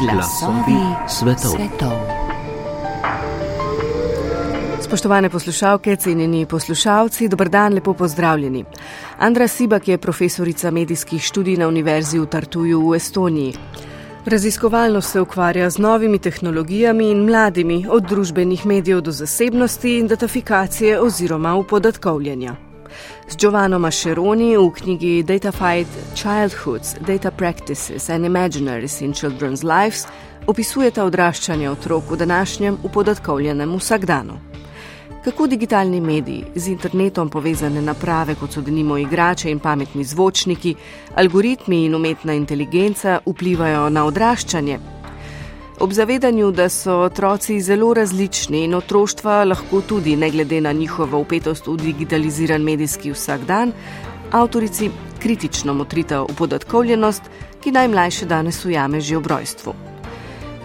Glasovi svetov. svetov. Spoštovane poslušalke, cenjeni poslušalci, dober dan, lepo pozdravljeni. Andra Sibak je profesorica medijskih študij na Univerzi v Tartuju v Estoniji. Raziskovalno se ukvarja z novimi tehnologijami in mladimi, od družbenih medijev do zasebnosti in datifikacije oziroma upodatkovljanja. Z Giovanno Mascheroni v knjigi Datafied Childhoods, Data Practices and Imaginaries in Children's Lives opisujeta odraščanje otrok v današnjem upodatkovljenem vsakdanu. Kako digitalni mediji z internetom povezane naprave, kot so denimo igrače in pametni zvočniki, algoritmi in umetna inteligenca vplivajo na odraščanje, Ob zavedanju, da so otroci zelo različni in otroštva lahko tudi, ne glede na njihovo upetost v digitaliziran medijski vsakdan, avtorici kritično motrita v podatkovljenost, ki najmlajše danes ujame že ob rojstvu.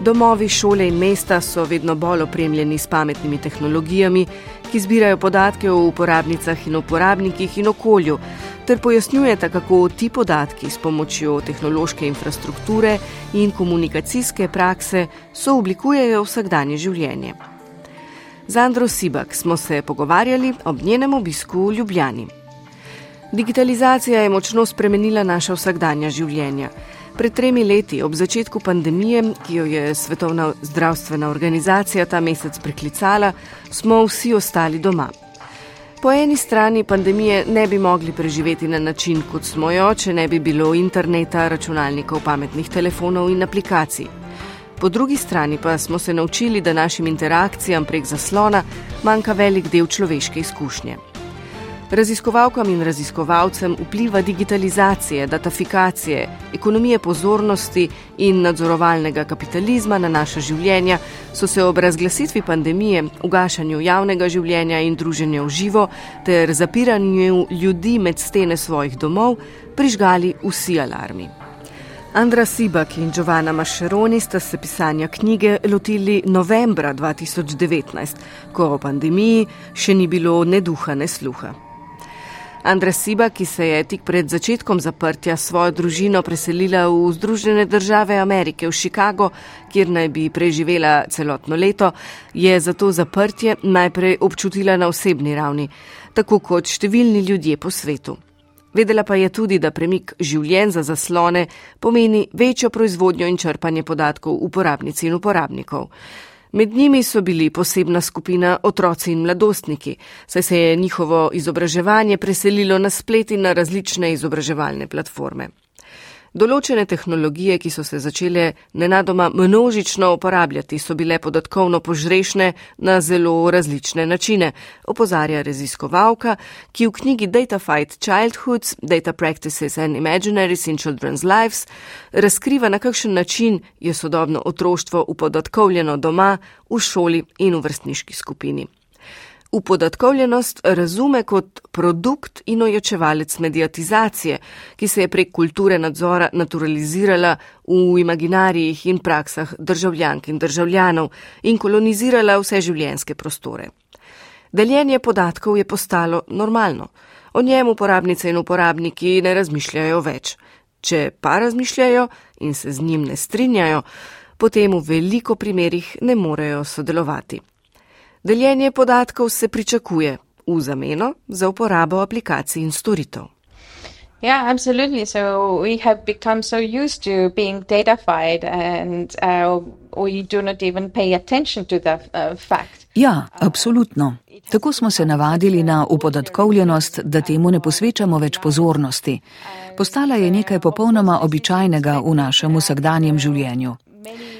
Domovi, šole in mesta so vedno bolj opremljeni s pametnimi tehnologijami, ki zbirajo podatke o uporabnicah in uporabnikih in okolju, ter pojasnjujete, kako ti podatki s pomočjo tehnološke infrastrukture in komunikacijske prakse sooblikujejo vsakdanje življenje. Z Andro Sibak smo se pogovarjali ob njenem obisku v Ljubljani. Digitalizacija je močno spremenila naša vsakdanja življenja. Pred tremi leti, ob začetku pandemije, ki jo je Svetovna zdravstvena organizacija ta mesec preklicala, smo vsi ostali doma. Po eni strani pandemije ne bi mogli preživeti na način, kot smo jo, če ne bi bilo interneta, računalnikov, pametnih telefonov in aplikacij. Po drugi strani pa smo se naučili, da našim interakcijam prek zaslona manjka velik del človeške izkušnje. Raziskovalkam in raziskovalcem vpliva digitalizacije, datafikacije, ekonomije pozornosti in nadzorovalnega kapitalizma na naša življenja, so se ob razglasitvi pandemije, ugašanju javnega življenja in druženja v živo ter zapiranju ljudi med stene svojih domov prižgali vsi alarmi. Andra Sibak in Giovanna Mascheroni sta se pisanja knjige lotili novembra 2019, ko o pandemiji še ni bilo ne duha, ne sluha. Andra Siba, ki se je tik pred začetkom zaprtja svojo družino preselila v Združene države Amerike, v Chicago, kjer naj bi preživela celotno leto, je zato zaprtje najprej občutila na osebni ravni, tako kot številni ljudje po svetu. Vedela pa je tudi, da premik življenj za zaslone pomeni večjo proizvodnjo in črpanje podatkov uporabnic in uporabnikov. Med njimi so bili posebna skupina otroci in mladostniki, saj se je njihovo izobraževanje preselilo na splet in na različne izobraževalne platforme. Določene tehnologije, ki so se začele nenadoma množično uporabljati, so bile podatkovno požrešne na zelo različne načine, opozarja raziskovalka, ki v knjigi Data Fight Childhoods, Data Practices and Imaginaries in Children's Lives razkriva, na kakšen način je sodobno otroštvo upodatkovljeno doma, v šoli in v vrstniški skupini. Upodatkovljenost razume kot produkt in ojočevalec mediatizacije, ki se je prek kulture nadzora naturalizirala v imaginarijih in praksah državljank in državljanov in kolonizirala vse življenjske prostore. Deljenje podatkov je postalo normalno. O njem uporabnice in uporabniki ne razmišljajo več. Če pa razmišljajo in se z njim ne strinjajo, potem v veliko primerjih ne morejo sodelovati. Deljenje podatkov se pričakuje v zameno za uporabo aplikacij in storitev. Yeah, absolutely. So we have become so used to being datafied and uh, we do not even pay attention to the uh, fact. Ja, absolutno. Tako smo se navadili na upodatkovljenost, da temu ne posvečamo več pozornosti. Postala je nekaj popolnoma običajnega v našem vsakdanjem življenju.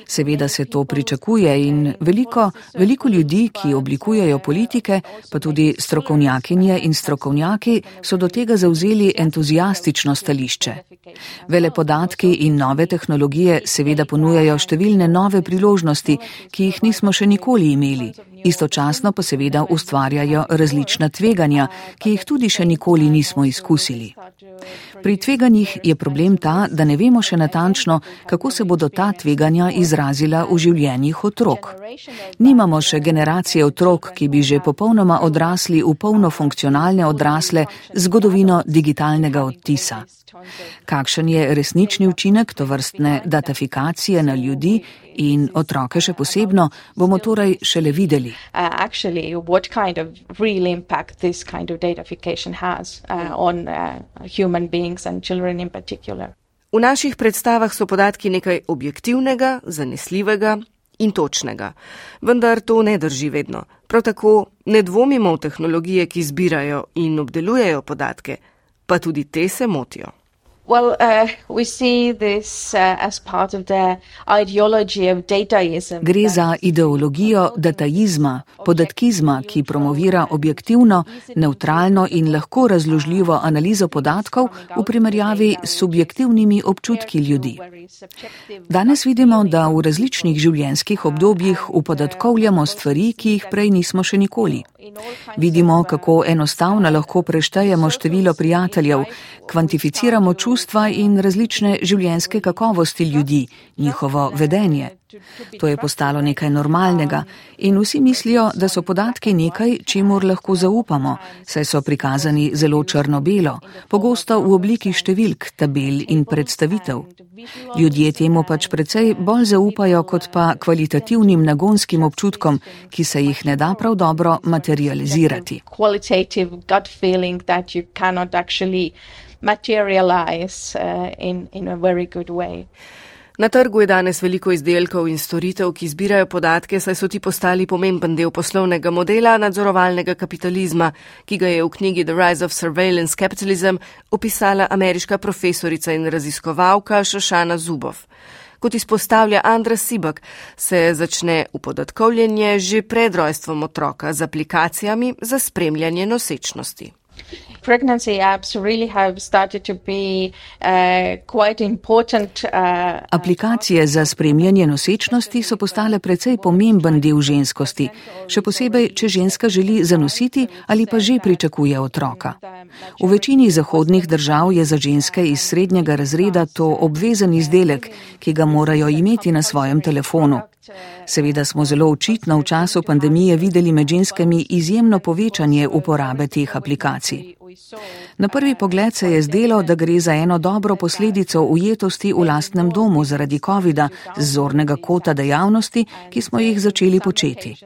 Seveda se to pričakuje in veliko, veliko ljudi, ki oblikujejo politike, pa tudi strokovnjakinje in strokovnjaki, so do tega zauzeli entuzijastično stališče. Vele podatki in nove tehnologije seveda ponujajo številne nove priložnosti, ki jih nismo še nikoli imeli. Istočasno pa seveda ustvarjajo različna tveganja, ki jih tudi še nikoli nismo izkusili. Pri tveganjih je problem ta, da ne vemo še natančno, kako se bodo ta tveganja izrazila v življenjih otrok. Nimamo še generacije otrok, ki bi že popolnoma odrasli v polno funkcionalne odrasle zgodovino digitalnega odtisa. Kakšen je resnični učinek to vrstne datifikacije na ljudi in otroke še posebno, bomo torej šele videli. Uh, v naših predstavah so podatki nekaj objektivnega, zanesljivega in točnega. Vendar to ne drži vedno. Prav tako ne dvomimo v tehnologije, ki zbirajo in obdelujejo podatke, pa tudi te se motijo. Well, uh, we see this uh, as part of the ideology of dataism. Gre za ideologijo dataizma, podatkizma, ki promovira objektivno, neutralno in lahko razložljivo analizo podatkov v primerjavi s subjektivnimi občutki ljudi. Danes vidimo, da v različnih življenjskih obdobjih upodatkovljamo stvari, ki jih prej nismo še nikoli. Vidimo, kako enostavno lahko preštejemo število prijateljev, kvantificiramo čustva in različne življenjske kakovosti ljudi, njihovo vedenje. To je postalo nekaj normalnega in vsi mislijo, da so podatki nekaj, čemur lahko zaupamo, saj so prikazani zelo črno-belo, pogosto v obliki številk, tabel in predstavitev. Ljudje temu pač precej bolj zaupajo kot pa kvalitativnim nagonskim občutkom, ki se jih ne da prav dobro materializirati. Materialize uh, in, in a very good way. Na trgu je danes veliko izdelkov in storitev, ki zbirajo podatke, saj so ti postali pomemben del poslovnega modela nadzorovalnega kapitalizma, ki ga je v knjigi The Rise of Surveillance Capitalism opisala ameriška profesorica in raziskovalka Šošana Zubov. Kot izpostavlja Andra Sibak, se začne upodatkovljenje že pred rojstvom otroka z aplikacijami za spremljanje nosečnosti pregnancy apps really have started to be uh, quite important. Uh, Aplikacije za spremljanje nosečnosti so postale precej pomemben del ženskosti, še posebej, če ženska želi zanositi ali pa že pričakuje otroka. V večini zahodnih držav je za ženske iz srednjega razreda to obvezen izdelek, ki ga morajo imeti na svojem telefonu. Seveda smo zelo očitno v času pandemije videli med ženskami izjemno povečanje uporabe teh aplikacij. Na prvi pogled se je zdelo, da gre za eno dobro posledico ujetosti v lastnem domu zaradi COVID-a z zornega kota dejavnosti, ki smo jih začeli početi.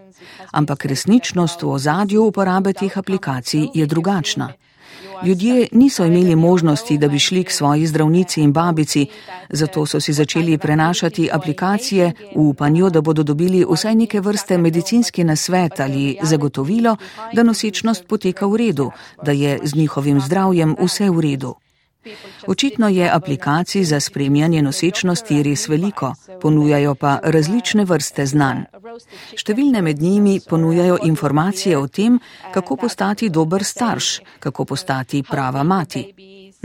Ampak resničnost v ozadju uporabe teh aplikacij je drugačna. Ljudje niso imeli možnosti, da bi šli k svoji zdravnici in babici, zato so si začeli prenašati aplikacije v upanju, da bodo dobili vsaj neke vrste medicinski nasvet ali zagotovilo, da nosečnost poteka v redu, da je z njihovim zdravjem vse v redu. Očitno je aplikacij za spremljanje nosečnosti res veliko, ponujajo pa različne vrste znanj. Številne med njimi ponujajo informacije o tem, kako postati dober starš, kako postati prava mati.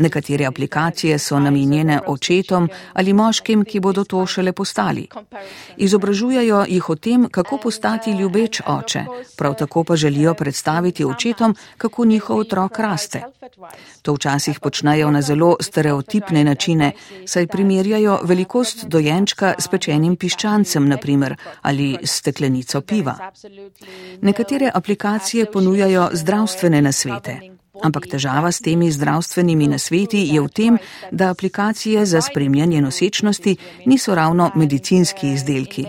Nekatere aplikacije so namenjene očetom ali moškim, ki bodo to šele postali. Izobražujajo jih o tem, kako postati ljubeč oče, prav tako pa želijo predstaviti očetom, kako njihov otrok raste. To včasih počnejo na zelo stereotipne načine, saj primerjajo velikost dojenčka s pečenim piščancem, naprimer, ali steklenico piva. Nekatere aplikacije ponujajo zdravstvene nasvete. Ampak težava s temi zdravstvenimi nasveti je v tem, da aplikacije za spremljanje nosečnosti niso ravno medicinski izdelki.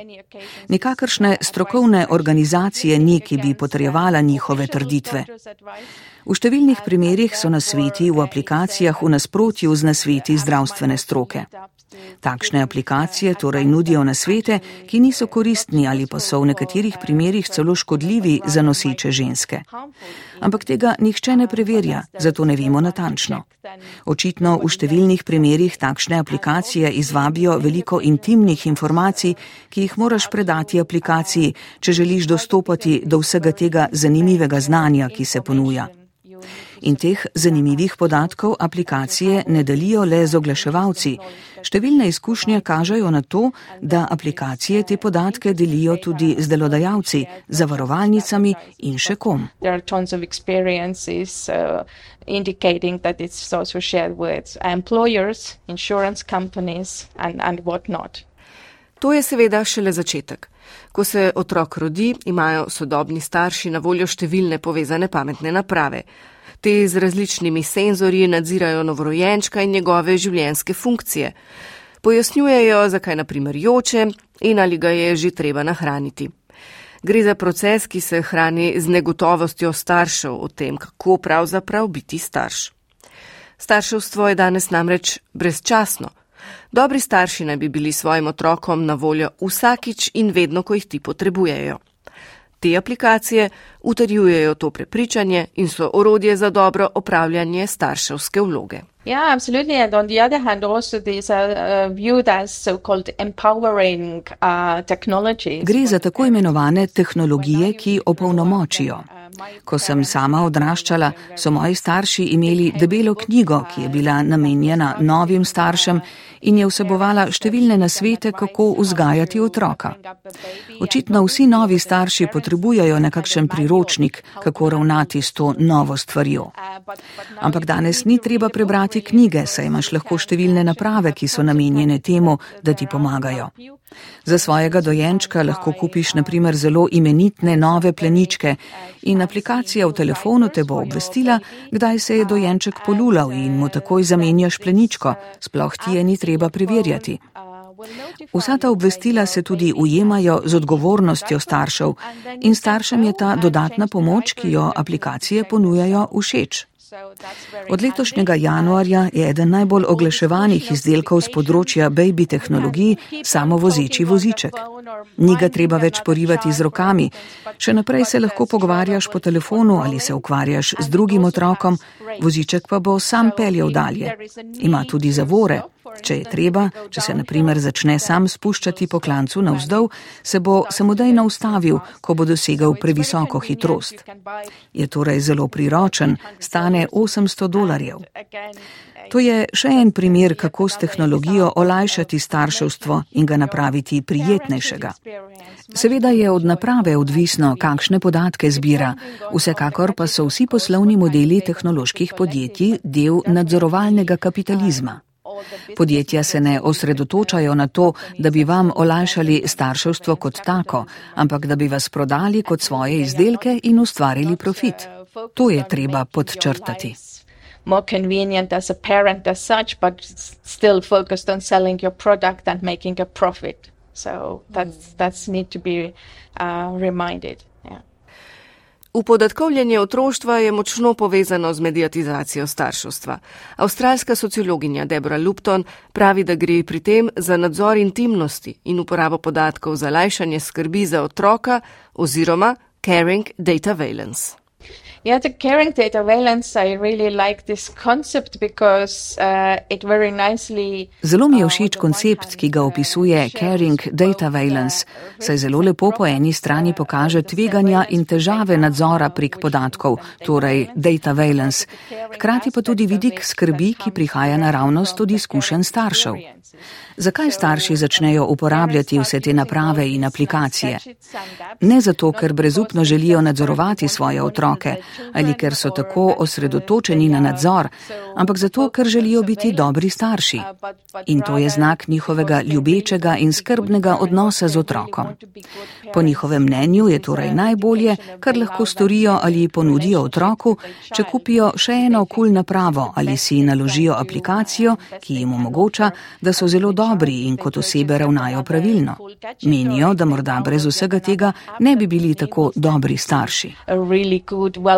Nikakršne strokovne organizacije ni, ki bi potrjevala njihove trditve. V številnih primerjih so nasveti v aplikacijah v nasprotju z nasveti zdravstvene stroke. Takšne aplikacije torej nudijo na svete, ki niso koristni ali pa so v nekaterih primerjih celo škodljivi za noseče ženske. Ampak tega nihče ne preverja, zato ne vemo natančno. Očitno v številnih primerjih takšne aplikacije izvabijo veliko intimnih informacij, ki jih moraš predati aplikaciji, če želiš dostopati do vsega tega zanimivega znanja, ki se ponuja. In teh zanimivih podatkov aplikacije ne delijo le z oglaševalci. Številne izkušnje kažejo na to, da aplikacije te podatke delijo tudi z delodajalci, zavarovalnicami in še kom. Uh, indicating that it's also shared with employers, insurance companies, and, and whatnot. To je seveda šele začetek. Ko se otrok rodi, imajo sodobni starši na voljo številne povezane pametne naprave. Te z različnimi senzorji nadzirajo novorojenčka in njegove življenjske funkcije. Pojasnjujejo, zakaj naprimer joče in ali ga je že treba nahraniti. Gre za proces, ki se hrani z negotovostjo staršev o tem, kako pravzaprav biti starš. Starševstvo je danes namreč brezčasno. Dobri starši naj bi bili svojim otrokom na voljo vsakič in vedno, ko jih ti potrebujejo. Te aplikacije utrjujejo to prepričanje in so orodje za dobro opravljanje starševske vloge. Yeah, absolutely. And on the other hand, also are uh, viewed as so-called empowering uh, technologies. Gre za tako imenovane tehnologije, ki opolnomočijo. Ko sem sama odraščala, so moji starši imeli debelo knjigo, ki je bila namenjena novim staršem in je vsebovala številne nasvete, kako vzgajati otroka. Očitno vsi novi starši potrebujejo nekakšen priročnik, kako ravnati s to novo stvarjo. Ampak danes ni treba prebrati knjige, saj imaš lahko številne naprave, ki so namenjene temu, da ti pomagajo. Za svojega dojenčka lahko kupiš naprimer zelo imenitne nove pleničke in aplikacija v telefonu te bo obvestila, kdaj se je dojenček polulal in mu takoj zamenjaš pleničko, sploh ti je ni treba preverjati. Vsa ta obvestila se tudi ujemajo z odgovornostjo staršev in staršem je ta dodatna pomoč, ki jo aplikacije ponujajo, všeč. Od letošnjega januarja je eden najbolj oglaševanih izdelkov z področja baby tehnologij samovozeči voziček. Ni ga treba več porivati z rokami, še naprej se lahko pogovarjaš po telefonu ali se ukvarjaš z drugim otrokom, voziček pa bo sam peljal dalje. Ima tudi zavore. Če je treba, če se naprimer začne sam spuščati po klancu navzdol, se bo samodejno ustavil, ko bo dosegal previsoko hitrost. Je torej zelo priročen, stane 800 dolarjev. To je še en primer, kako s tehnologijo olajšati starševstvo in ga napraviti prijetnejšega. Seveda je od naprave odvisno, kakšne podatke zbira, vsekakor pa so vsi poslovni modeli tehnoloških podjetij del nadzorovalnega kapitalizma. Podjetja se ne osredotočajo na to, da bi vam olajšali starševstvo kot tako, ampak da bi vas prodali kot svoje izdelke in ustvarili profit. To je treba podčrtati. More convenient as a parent as such, but still focused on selling your product and making a profit. So that's, that's need to be uh, reminded. Upodatkovljanje otroštva je močno povezano z mediatizacijo starševstva. Avstralska sociologinja Debora Lupton pravi, da gre pri tem za nadzor intimnosti in uporabo podatkov za lajšanje skrbi za otroka oziroma caring data valence. Yeah, the caring data valence, I really like this concept because uh, it very nicely. Zelo mi je uh, všeč koncept, ki ga opisuje caring data valence, saj zelo lepo po eni strani pokaže tveganja in težave nadzora prek podatkov, torej data valence, hkrati pa tudi vidik skrbi, ki prihaja naravnost od izkušenj staršev. Zakaj starši začnejo uporabljati vse te naprave in aplikacije? Ne zato, ker brezupno želijo nadzorovati svoje otroke ali ker so tako osredotočeni na nadzor, ampak zato, ker želijo biti dobri starši. In to je znak njihovega ljubečega in skrbnega odnosa z otrokom. Po njihovem mnenju je torej najbolje, kar lahko storijo ali ponudijo otroku, če kupijo še eno kul napravo ali si naložijo aplikacijo, ki jim omogoča, da so zelo dobri in kot osebe ravnajo pravilno. Menijo, da morda brez vsega tega ne bi bili tako dobri starši.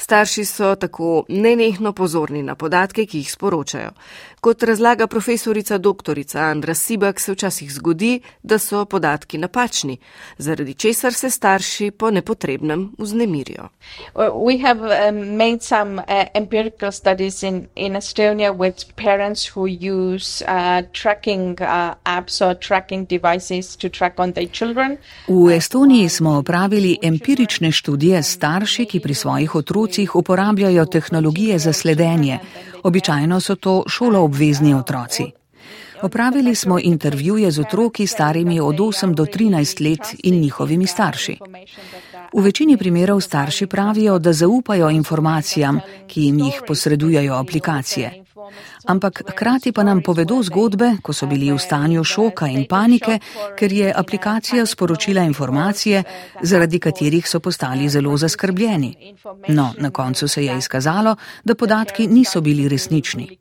Starši so tako nenehno pozorni na podatke, ki jih sporočajo. Kot razlaga profesorica doktorica Andra Sibak, se včasih zgodi, da so podatki napačni, zaradi česar se starši po nepotrebnem vznemirijo. We have um, made some uh, empirical studies in, in Estonia with parents who use uh, tracking uh, apps or tracking devices to track on their children. V Estoniji smo opravili empirične študije s starši, ki pri svojih otrocih uporabljajo tehnologije za sledenje. Običajno so to šoloobvezni otroci. Opravili smo intervjuje z otroki starimi od 8 do 13 let in njihovimi starši. V večini primerov starši pravijo, da zaupajo informacijam, ki jim jih posredujajo aplikacije. Ampak hkrati pa nam povedo zgodbe, ko so bili v stanju šoka in panike, ker je aplikacija sporočila informacije, zaradi katerih so postali zelo zaskrbljeni. No, na koncu se je izkazalo, da podatki niso bili resnični.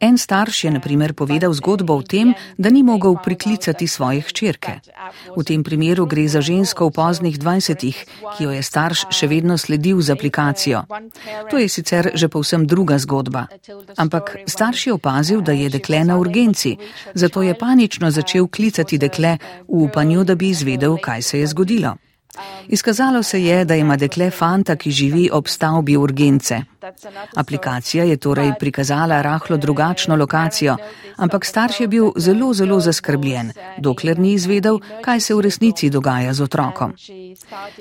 En starš je naprimer povedal zgodbo o tem, da ni mogel priklicati svoje hčerke. V tem primeru gre za žensko v poznih 20-ih, ki jo je starš še vedno sledil z aplikacijo. To je sicer že povsem druga zgodba. Ampak starš je opazil, da je dekle na urgenci, zato je panično začel klicati dekle v upanju, da bi izvedel, kaj se je zgodilo. Izkazalo se je, da ima dekle fanta, ki živi ob stavbi urgence. Aplikacija je torej prikazala rahlo drugačno lokacijo, ampak starš je bil zelo, zelo zaskrbljen, dokler ni izvedel, kaj se v resnici dogaja z otrokom.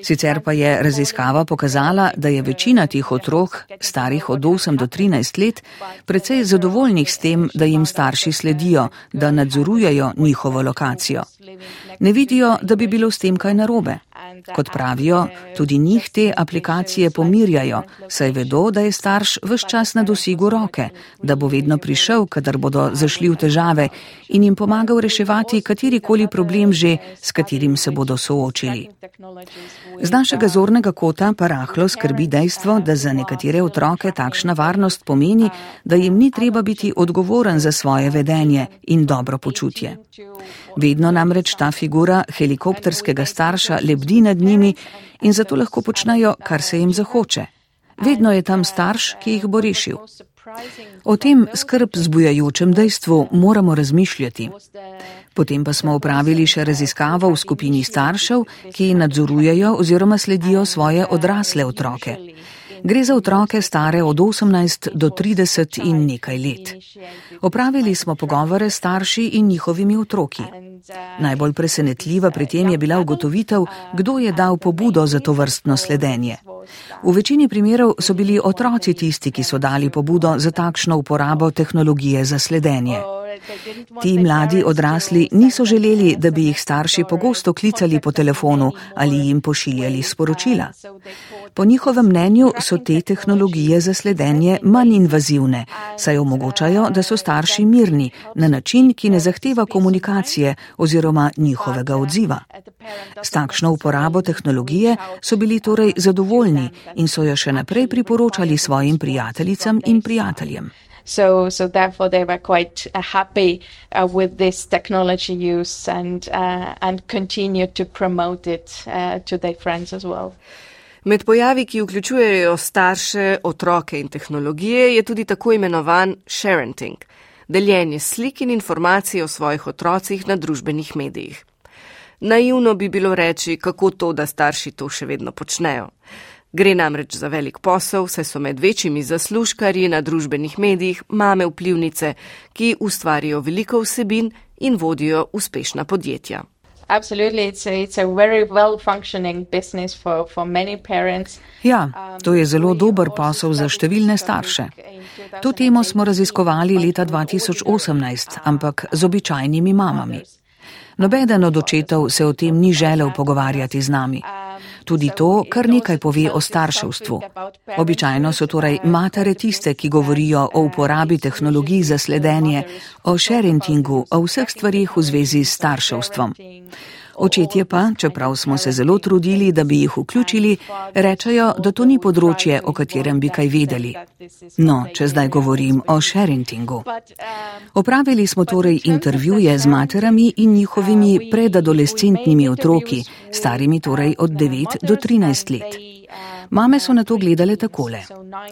Sicer pa je raziskava pokazala, da je večina tih otrok, starih od 8 do 13 let, precej zadovoljnih s tem, da jim starši sledijo, da nadzorujejo njihovo lokacijo. Ne vidijo, da bi bilo s tem kaj narobe. Kot pravijo, tudi njih te aplikacije pomirjajo, saj vedo, da je starš vse čas na dosigu roke, da bo vedno prišel, kadar bodo zašli v težave in jim pomagal reševati katerikoli problem že, s katerim se bodo soočili. Z našega zornega kota pa rahlo skrbi dejstvo, da za nekatere otroke takšna varnost pomeni, da jim ni treba biti odgovoren za svoje vedenje in dobro počutje. Vedno namreč ta figura helikopterskega starša lebdi nad njimi in zato lahko počnejo, kar se jim zahoče. Vedno je tam starš, ki jih bo rešil. O tem skrb zbujajočem dejstvu moramo razmišljati. Potem pa smo upravili še raziskavo v skupini staršev, ki nadzorujejo oziroma sledijo svoje odrasle otroke. Gre za otroke stare od 18 do 30 in nekaj let. Opravili smo pogovore s starši in njihovimi otroki. Najbolj presenetljiva pri tem je bila ugotovitev, kdo je dal pobudo za to vrstno sledenje. V večini primerov so bili otroci tisti, ki so dali pobudo za takšno uporabo tehnologije za sledenje. Ti mladi odrasli niso želeli, da bi jih starši pogosto klicali po telefonu ali jim pošiljali sporočila. Po njihovem mnenju so te tehnologije za sledenje manj invazivne, saj omogočajo, da so starši mirni na način, ki ne zahteva komunikacije oziroma njihovega odziva. S takšno uporabo tehnologije so bili torej zadovoljni in so jo še naprej priporočali svojim prijateljicam in prijateljem. So, so therefore they were quite uh, happy uh, with this technology use and, uh, and continued to promote it uh, to their friends as well. Med pojavi, ki vključujejo starše, otroke in tehnologije, je tudi tako imenovan sharenting, deljenje slik in informacij o svojih otrocih na družbenih medijih. Naivno bi bilo reči, kako to, da starši to še vedno počnejo. Gre namreč za velik posel, saj so med večjimi zaslužkarji na družbenih medijih mame vplivnice, ki ustvarijo veliko vsebin in vodijo uspešna podjetja. Ja, to je zelo dober posel za številne starše. To temo smo raziskovali leta 2018, ampak z običajnimi mamami. Nobeden od očetov se o tem ni želel pogovarjati z nami. Tudi to, kar nekaj pove o starševstvu. Običajno so torej matere tiste, ki govorijo o uporabi tehnologij za sledenje, o sharentingu, o vseh stvarih v zvezi s starševstvom. Očetje pa, čeprav smo se zelo trudili, da bi jih vključili, rečejo, da to ni področje, o katerem bi kaj vedeli. No, če zdaj govorim o sharintingu. Opravili smo torej intervjuje z materami in njihovimi predadolescentnimi otroki, starimi torej od 9 do 13 let. Mame so na to gledale takole.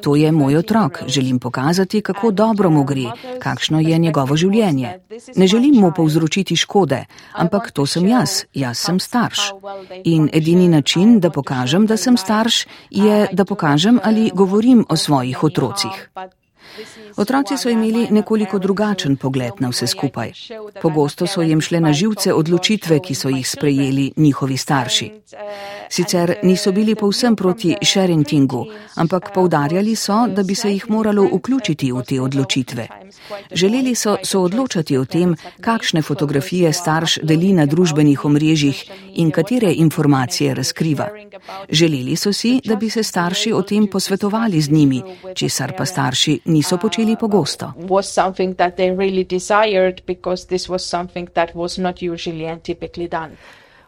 To je moj otrok, želim pokazati, kako dobro mu gre, kakšno je njegovo življenje. Ne želim mu povzročiti škode, ampak to sem jaz, jaz sem starš. In edini način, da pokažem, da sem starš, je, da pokažem ali govorim o svojih otrocih. Otroci so imeli nekoliko drugačen pogled na vse skupaj. Pogosto so jim šle na živce odločitve, ki so jih sprejeli njihovi starši. Sicer niso bili povsem proti sharintingu, ampak povdarjali so, da bi se jih moralo vključiti v te odločitve. Želeli so se odločati o tem, kakšne fotografije starš deli na družbenih omrežjih in katere informacije razkriva. Želeli so si, da bi se starši o tem posvetovali z njimi, česar pa starši niso počeli pogosto.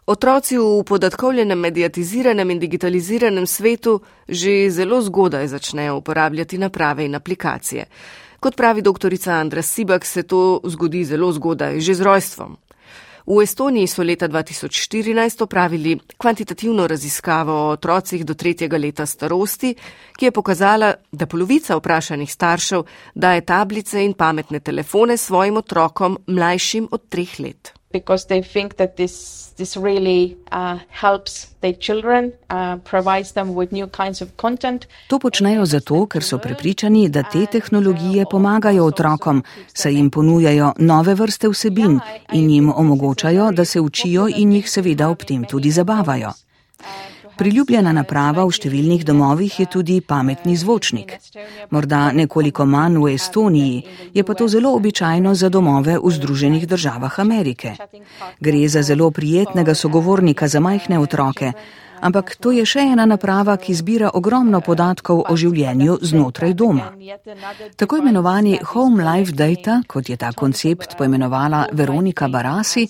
Otroci v podatkovljenem, mediatiziranem in digitaliziranem svetu že zelo zgodaj začnejo uporabljati naprave in aplikacije. Kot pravi doktorica Andra Sibak, se to zgodi zelo zgodaj, že z rojstvom. V Estoniji so leta 2014 opravili kvantitativno raziskavo o otrocih do tretjega leta starosti, ki je pokazala, da polovica vprašanih staršev daje tablice in pametne telefone svojim otrokom mlajšim od treh let. Because they think that this this really uh, helps their children, uh, provides them with new kinds of content. To počnejo zato, ker so prepričani, da te tehnologije pomagajo otrokom, saj jim ponujajo nove vrste vsebin in jim omogočajo, da se učijo in jih seveda ob tem tudi zabavajo. Priljubljena naprava v številnih domovih je tudi pametni zvočnik. Morda nekoliko manj v Estoniji, je pa to zelo običajno za domove v Združenih državah Amerike. Gre za zelo prijetnega sogovornika za majhne otroke, ampak to je še ena naprava, ki zbira ogromno podatkov o življenju znotraj doma. Tako imenovani Home Life Data, kot je ta koncept poimenovala Veronika Barasi,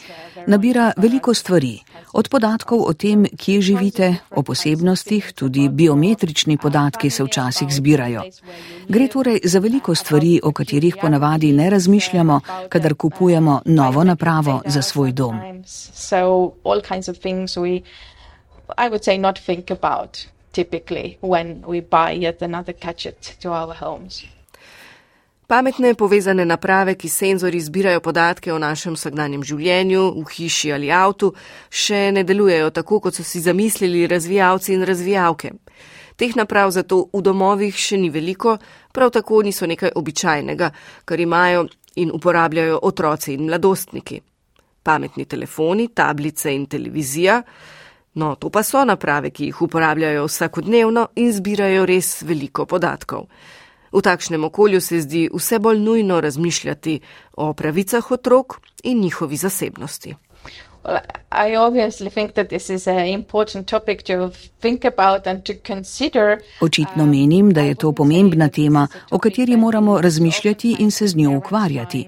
nabira veliko stvari. Od podatkov o tem, kje živite, o posebnostih, tudi biometrični podatki se včasih zbirajo. Gre torej za veliko stvari, o katerih ponavadi ne razmišljamo, kadar kupujemo novo napravo za svoj dom. I would say not think about typically when we buy yet another gadget to our homes. Pametne povezane naprave, ki senzori zbirajo podatke o našem vsakdanjem življenju, v hiši ali avtu, še ne delujejo tako, kot so si zamislili razvijalci in razvijalke. Teh naprav zato v domovih še ni veliko, prav tako niso nekaj običajnega, kar imajo in uporabljajo otroci in mladostniki. Pametni telefoni, tablice in televizija. No, to pa so naprave, ki jih uporabljajo vsakodnevno in zbirajo res veliko podatkov. V takšnem okolju se zdi vse bolj nujno razmišljati o pravicah otrok in njihovi zasebnosti. Well, I obviously think that this is an important topic to think about and to consider. Očitno menim, da je to pomembna tema, o kateri moramo razmišljati in se z njo ukvarjati.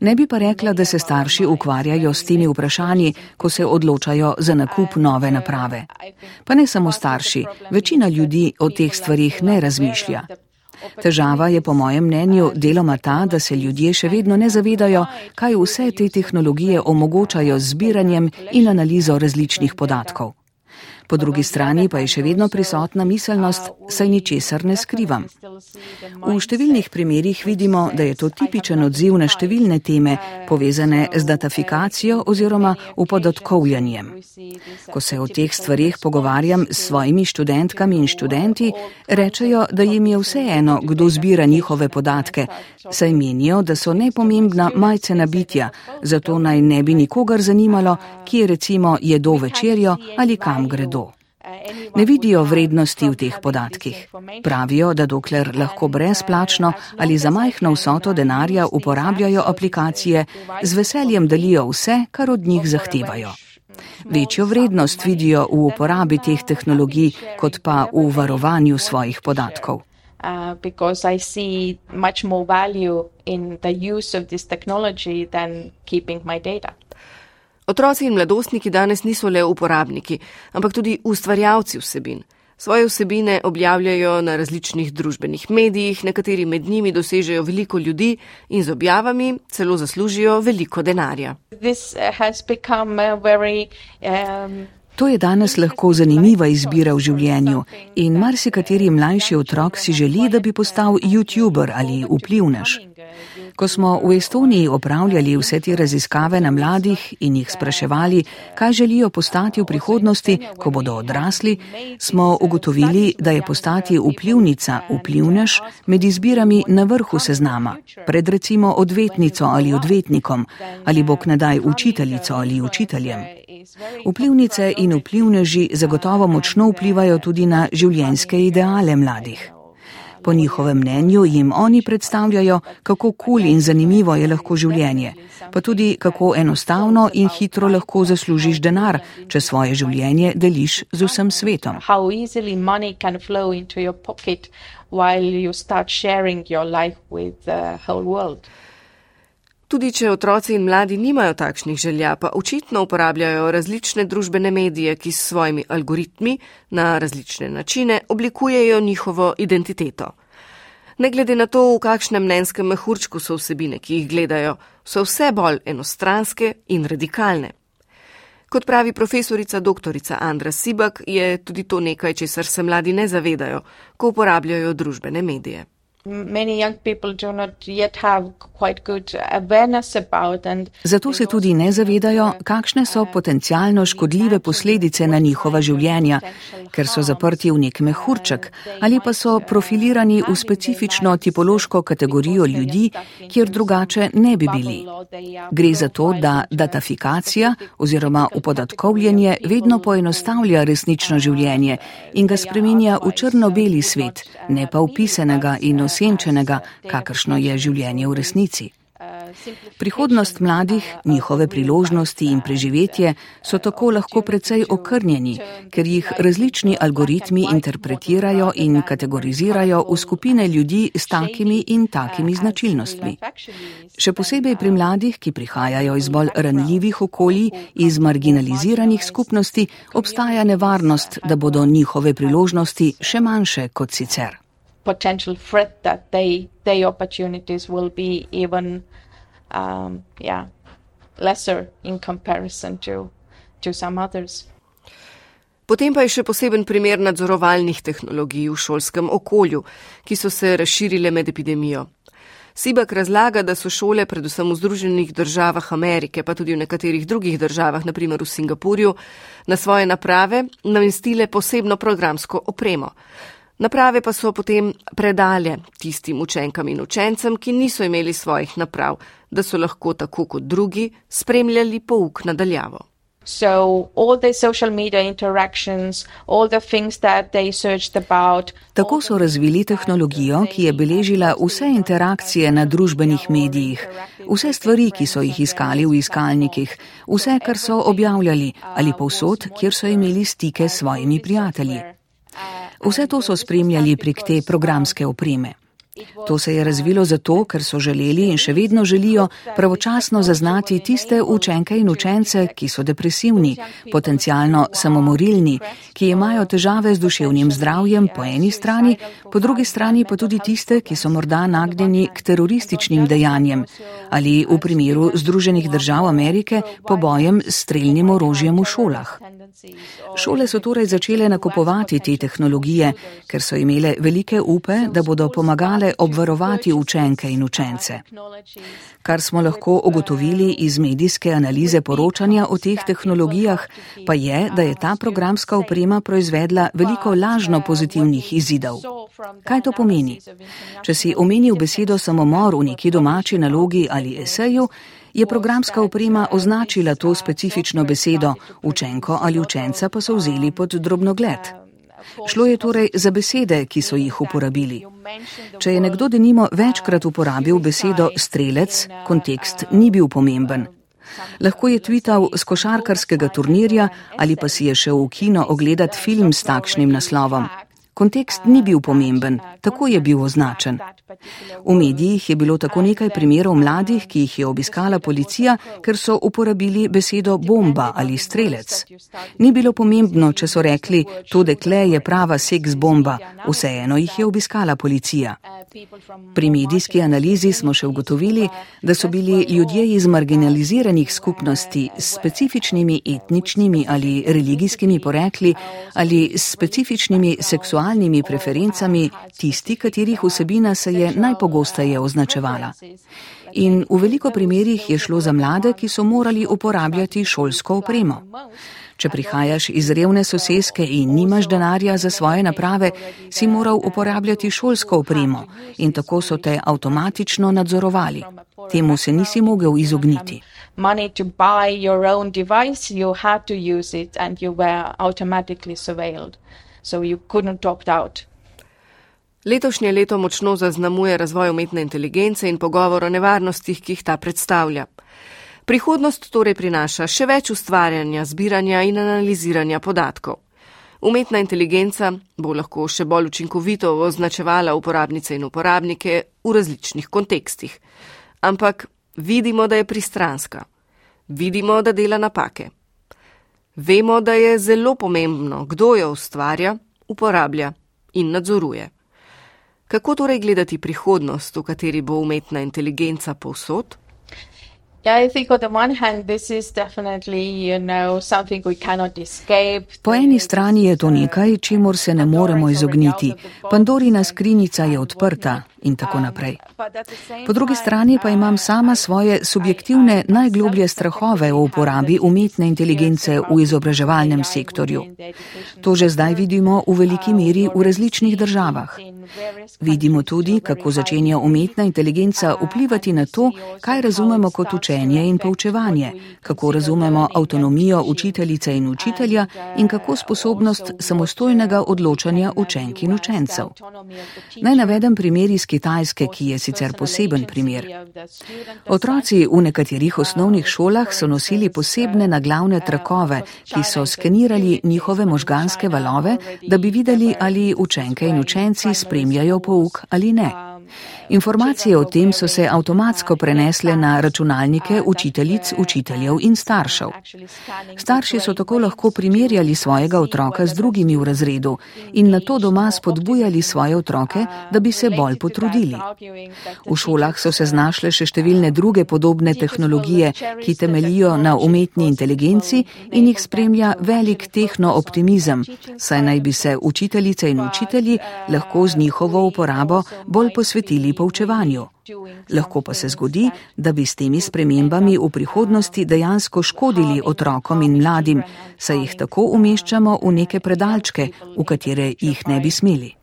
Ne bi pa rekla, da se starši ukvarjajo s temi vprašanji, ko se odločajo za nakup nove naprave. Pa ne samo starši, večina ljudi o teh stvarih ne razmišlja. Težava je po mojem mnenju deloma ta, da se ljudje še vedno ne zavedajo, kaj vse te tehnologije omogočajo z zbiranjem in analizo različnih podatkov. Po drugi strani pa je še vedno prisotna miselnost, saj ničesar ne skrivam. V številnih primerjih vidimo, da je to tipičen odziv na številne teme, povezane z datafikacijo oziroma upodotkovljanjem. Ko se o teh stvarih pogovarjam s svojimi študentkami in študenti, rečejo, da jim je vseeno, kdo zbira njihove podatke, saj menijo, da so nepomembna majcena bitja, zato naj ne bi nikogar zanimalo, kje recimo jedo večerjo ali kam gredo. Ne vidijo vrednosti v teh podatkih. Pravijo, da dokler lahko brezplačno ali za majhno vsoto denarja uporabljajo aplikacije, z veseljem delijo vse, kar od njih zahtevajo. Večjo vrednost vidijo v uporabi teh tehnologij, kot pa v varovanju svojih podatkov. Uh, because I see much more value in the use of this technology than keeping my data. Otroci in mladostniki danes niso le uporabniki, ampak tudi ustvarjalci vsebin. Svoje vsebine objavljajo na različnih družbenih medijih, nekateri med njimi dosežejo veliko ljudi in z objavami celo zaslužijo veliko denarja. To je danes lahko zanimiva izbira v življenju in marsikateri mlajši otrok si želi, da bi postal YouTuber ali vplivnež. Ko smo v Estoniji opravljali vse te raziskave na mladih in jih spraševali, kaj želijo postati v prihodnosti, ko bodo odrasli, smo ugotovili, da je postati vplivnica, vplivnež med izbirami na vrhu seznama, pred recimo odvetnico ali odvetnikom, ali bog nadaj učiteljico ali učiteljem. Vplivnice in vplivneži zagotovo močno vplivajo tudi na življenjske ideale mladih. Po njihovem mnenju jim oni predstavljajo, kako kul cool in zanimivo je lahko življenje, pa tudi kako enostavno in hitro lahko zaslužiš denar, če svoje življenje deliš z vsem svetom. Tudi če otroci in mladi nimajo takšnih želja, pa očitno uporabljajo različne družbene medije, ki s svojimi algoritmi na različne načine oblikujejo njihovo identiteto. Ne glede na to, v kakšnem mnenskem mehurčku so vsebine, ki jih gledajo, so vse bolj enostranske in radikalne. Kot pravi profesorica dr. Andra Sibak, je tudi to nekaj, česar se mladi ne zavedajo, ko uporabljajo družbene medije. Zato se tudi ne zavedajo, kakšne so potencialno škodljive posledice na njihova življenja, ker so zaprti v nek mehurček ali pa so profilirani v specifično tipološko kategorijo ljudi, kjer drugače ne bi bili. Gre za to, da datafikacija oziroma upodatkovljenje vedno poenostavlja resnično življenje in ga spreminja v črno-beli svet, ne pa upisanega in osebnega osenčenega, kakršno je življenje v resnici. Prihodnost mladih, njihove priložnosti in preživetje so tako lahko precej okrnjeni, ker jih različni algoritmi interpretirajo in kategorizirajo v skupine ljudi s takimi in takimi značilnostmi. Še posebej pri mladih, ki prihajajo iz bolj ranljivih okolij, iz marginaliziranih skupnosti, obstaja nevarnost, da bodo njihove priložnosti še manjše kot sicer potential threat that they their opportunities will be even um, yeah lesser in comparison to to some others. Potem pa je še poseben primer nadzorovalnih tehnologij v šolskem okolju, ki so se razširile med epidemijo. Sibak razlaga, da so šole, predvsem v Združenih državah Amerike, pa tudi v nekaterih drugih državah, naprimer v Singapurju, na svoje naprave namestile posebno programsko opremo. Naprave pa so potem predale tistim učenkam in učencem, ki niso imeli svojih naprav, da so lahko tako kot drugi spremljali pouk nadaljavo. Tako so razvili tehnologijo, ki je beležila vse interakcije na družbenih medijih, vse stvari, ki so jih iskali v iskalnikih, vse, kar so objavljali ali povsod, kjer so imeli stike s svojimi prijatelji. Vse to so spremljali prek te programske opreme. To se je razvilo zato, ker so želeli in še vedno želijo pravočasno zaznati tiste učenke in učence, ki so depresivni, potencialno samomorilni, ki imajo težave z duševnim zdravjem po eni strani, po drugi strani pa tudi tiste, ki so morda nagnjeni k terorističnim dejanjem ali v primeru Združenih držav Amerike pobojem s streljnim orožjem v šolah. Šole so torej začele nakupovati te tehnologije, ker so imele velike upe, da bodo pomagale obvarovati učenke in učence. Kar smo lahko ugotovili iz medijske analize poročanja o teh tehnologijah, pa je, da je ta programska oprema proizvedla veliko lažno pozitivnih izidov. Kaj to pomeni? Če si omenil besedo samomor v neki domači nalogi ali eseju, je programska oprema označila to specifično besedo, učenko ali učenca pa so vzeli pod drobnogled. Šlo je torej za besede, ki so jih uporabili. Če je nekdo denimo večkrat uporabil besedo strelec, kontekst ni bil pomemben. Lahko je tvital z košarkarskega turnirja ali pa si je šel v kino ogledati film s takšnim naslovom. Kontekst ni bil pomemben, tako je bil označen. V medijih je bilo tako nekaj primerov mladih, ki jih je obiskala policija, ker so uporabili besedo bomba ali strelec. Ni bilo pomembno, če so rekli, to dekle je prava seks bomba, vseeno jih je obiskala policija. Pri medijski analizi smo še ugotovili, da so bili ljudje iz marginaliziranih skupnosti s specifičnimi etničnimi ali religijskimi porekli ali s specifičnimi seksualnimi preferencami tisti, katerih vsebina se je najpogosteje označevala. In v veliko primerjih je šlo za mlade, ki so morali uporabljati šolsko opremo. Če prihajaš iz revne soseske in nimaš denarja za svoje naprave, si moral uporabljati šolsko opremo in tako so te avtomatično nadzorovali. Temu se nisi mogel izogniti. Letošnje leto močno zaznamuje razvoj umetne inteligence in pogovor o nevarnostih, ki jih ta predstavlja. Prihodnost torej prinaša še več ustvarjanja, zbiranja in analiziranja podatkov. Umetna inteligenca bo lahko še bolj učinkovito označevala uporabnice in uporabnike v različnih kontekstih. Ampak vidimo, da je pristranska. Vidimo, da dela napake. Vemo, da je zelo pomembno, kdo jo ustvarja, uporablja in nadzoruje. Kako torej gledati prihodnost, v kateri bo umetna inteligenca povsod? Po eni strani je to nekaj, čemur se ne moremo izogniti. Pandorina skrinjica je odprta in tako naprej. Po drugi strani pa imam sama svoje subjektivne najgloblje strahove o uporabi umetne inteligence v izobraževalnem sektorju. To že zdaj vidimo v veliki meri v različnih državah. Vidimo tudi, kako začenja umetna inteligenca vplivati na to, kaj razumemo kot učenje in poučevanje, kako razumemo avtonomijo učiteljice in učitelja in kako sposobnost samostojnega odločanja učenk in učencev. Naj navedem primer iz Kitajske, ki je sicer poseben primer. Otroci v nekaterih osnovnih šolah so nosili posebne naglavne trakove, ki so skenirali njihove možganske valove, da bi videli, ali učenke in učenci spremljajo pouk ali ne. Informacije o tem so se avtomatsko prenesle na računalnike učiteljic, učiteljev in staršev. Starši so tako lahko primerjali svojega otroka z drugimi v razredu in na to doma spodbujali svoje otroke, da bi se bolj potrudili. V šolah so se znašle še številne druge podobne tehnologije, ki temelijo na umetni inteligenci in jih spremlja velik tehnooptimizem, saj naj bi se učiteljice in učitelji lahko z njihovo uporabo bolj posvetili poučevanju. Lahko pa se zgodi, da bi s temi spremembami v prihodnosti dejansko škodili otrokom in mladim, saj jih tako umeščamo v neke predalčke, v katere jih ne bi smeli.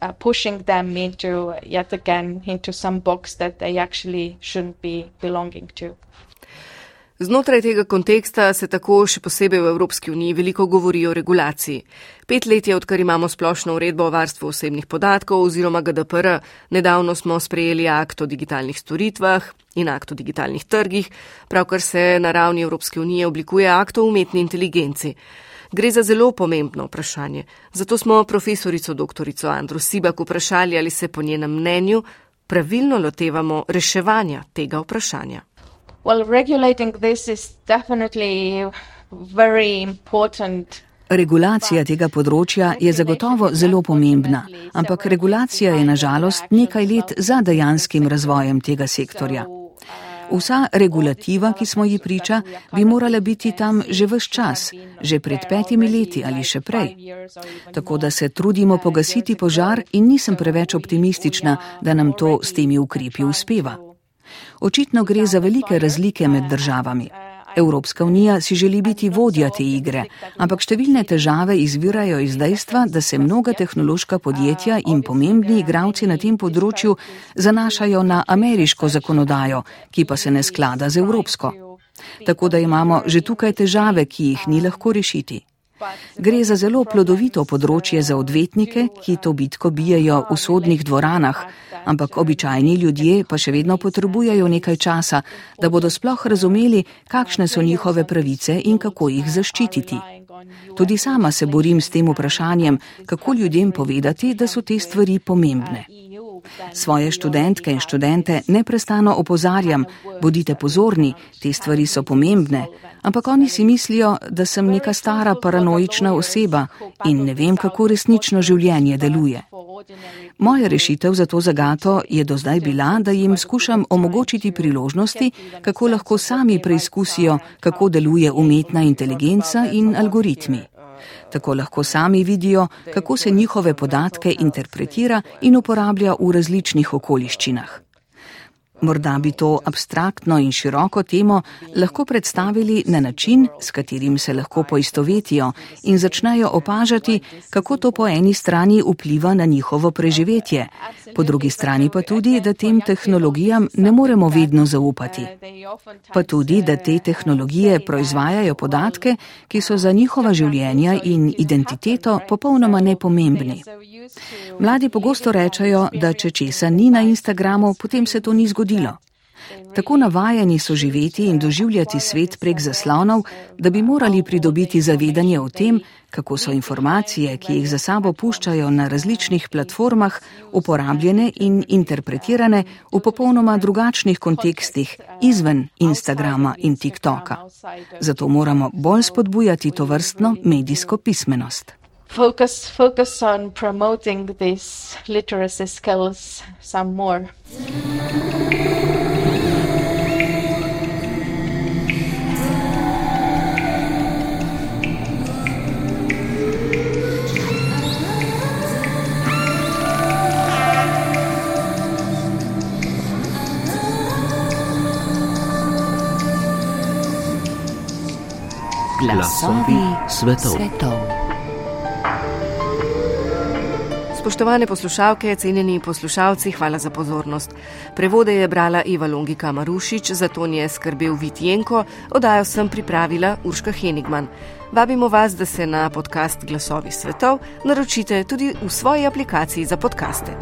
Znotraj tega konteksta se tako še posebej v Evropski uniji veliko govori o regulaciji. Pet let je, odkar imamo splošno uredbo o varstvu osebnih podatkov oziroma GDPR, nedavno smo sprejeli akt o digitalnih storitvah in akt o digitalnih trgih, pravkar se na ravni Evropske unije oblikuje akt o umetni inteligenci. Gre za zelo pomembno vprašanje, zato smo profesorico dr. Andro Sibak vprašali, ali se po njenem mnenju pravilno lotevamo reševanja tega vprašanja. Well, regulating this is definitely very important. Regulacija tega področja je zagotovo zelo pomembna, ampak regulacija je nažalost nekaj let za dejanskim razvojem tega sektorja. Vsa regulativa, ki smo ji priča, bi morala biti tam že vse čas, že pred petimi leti ali še prej. Tako da se trudimo pogasiti požar in nisem preveč optimistična, da nam to s temi ukrepi uspeva. Očitno gre za velike razlike med državami. Evropska unija si želi biti vodja te igre, ampak številne težave izvirajo iz dejstva, da se mnoga tehnološka podjetja in pomembni igravci na tem področju zanašajo na ameriško zakonodajo, ki pa se ne sklada z evropsko. Tako da imamo že tukaj težave, ki jih ni lahko rešiti. Gre za zelo plodovito področje za odvetnike, ki to bitko bijajo v sodnih dvoranah, ampak običajni ljudje pa še vedno potrebujejo nekaj časa, da bodo sploh razumeli, kakšne so njihove pravice in kako jih zaščititi. Tudi sama se borim s tem vprašanjem, kako ljudem povedati, da so te stvari pomembne. Svoje študentke in študente neprestano opozarjam, bodite pozorni, te stvari so pomembne, ampak oni si mislijo, da sem neka stara paranoična oseba in ne vem, kako resnično življenje deluje. Moja rešitev za to zagato je do zdaj bila, da jim skušam omogočiti priložnosti, kako lahko sami preizkusijo, kako deluje umetna inteligenca in algoritmi. Tako lahko sami vidijo, kako se njihove podatke interpretira in uporablja v različnih okoliščinah. Morda bi to abstraktno in široko temo lahko predstavili na način, s katerim se lahko poistovetijo in začnejo opažati, kako to po eni strani vpliva na njihovo preživetje, po drugi strani pa tudi, da tem tehnologijam ne moremo vedno zaupati. Pa tudi, da te tehnologije proizvajajo podatke, ki so za njihova življenja in identiteto popolnoma nepomembni. Mladi pogosto rečejo, da če česa ni na Instagramu, potem se to ni zgodilo. Tako navajeni so živeti in doživljati svet prek zaslonov, da bi morali pridobiti zavedanje o tem, kako so informacije, ki jih za sabo puščajo na različnih platformah, uporabljene in interpretirane v popolnoma drugačnih kontekstih izven Instagrama in TikToka. Zato moramo bolj spodbujati to vrstno medijsko pismenost. Focus focus on promoting these literacy skills some more. Glasovi svetov. Spoštovane poslušalke, cenjeni poslušalci, hvala za pozornost. Prevode je brala Iva Longika Marušič, za to nje skrbel Vitjenko, odajo sem pripravila Urška Henigman. Vabimo vas, da se na podcast Glasovi svetov naročite tudi v svoji aplikaciji za podkaste.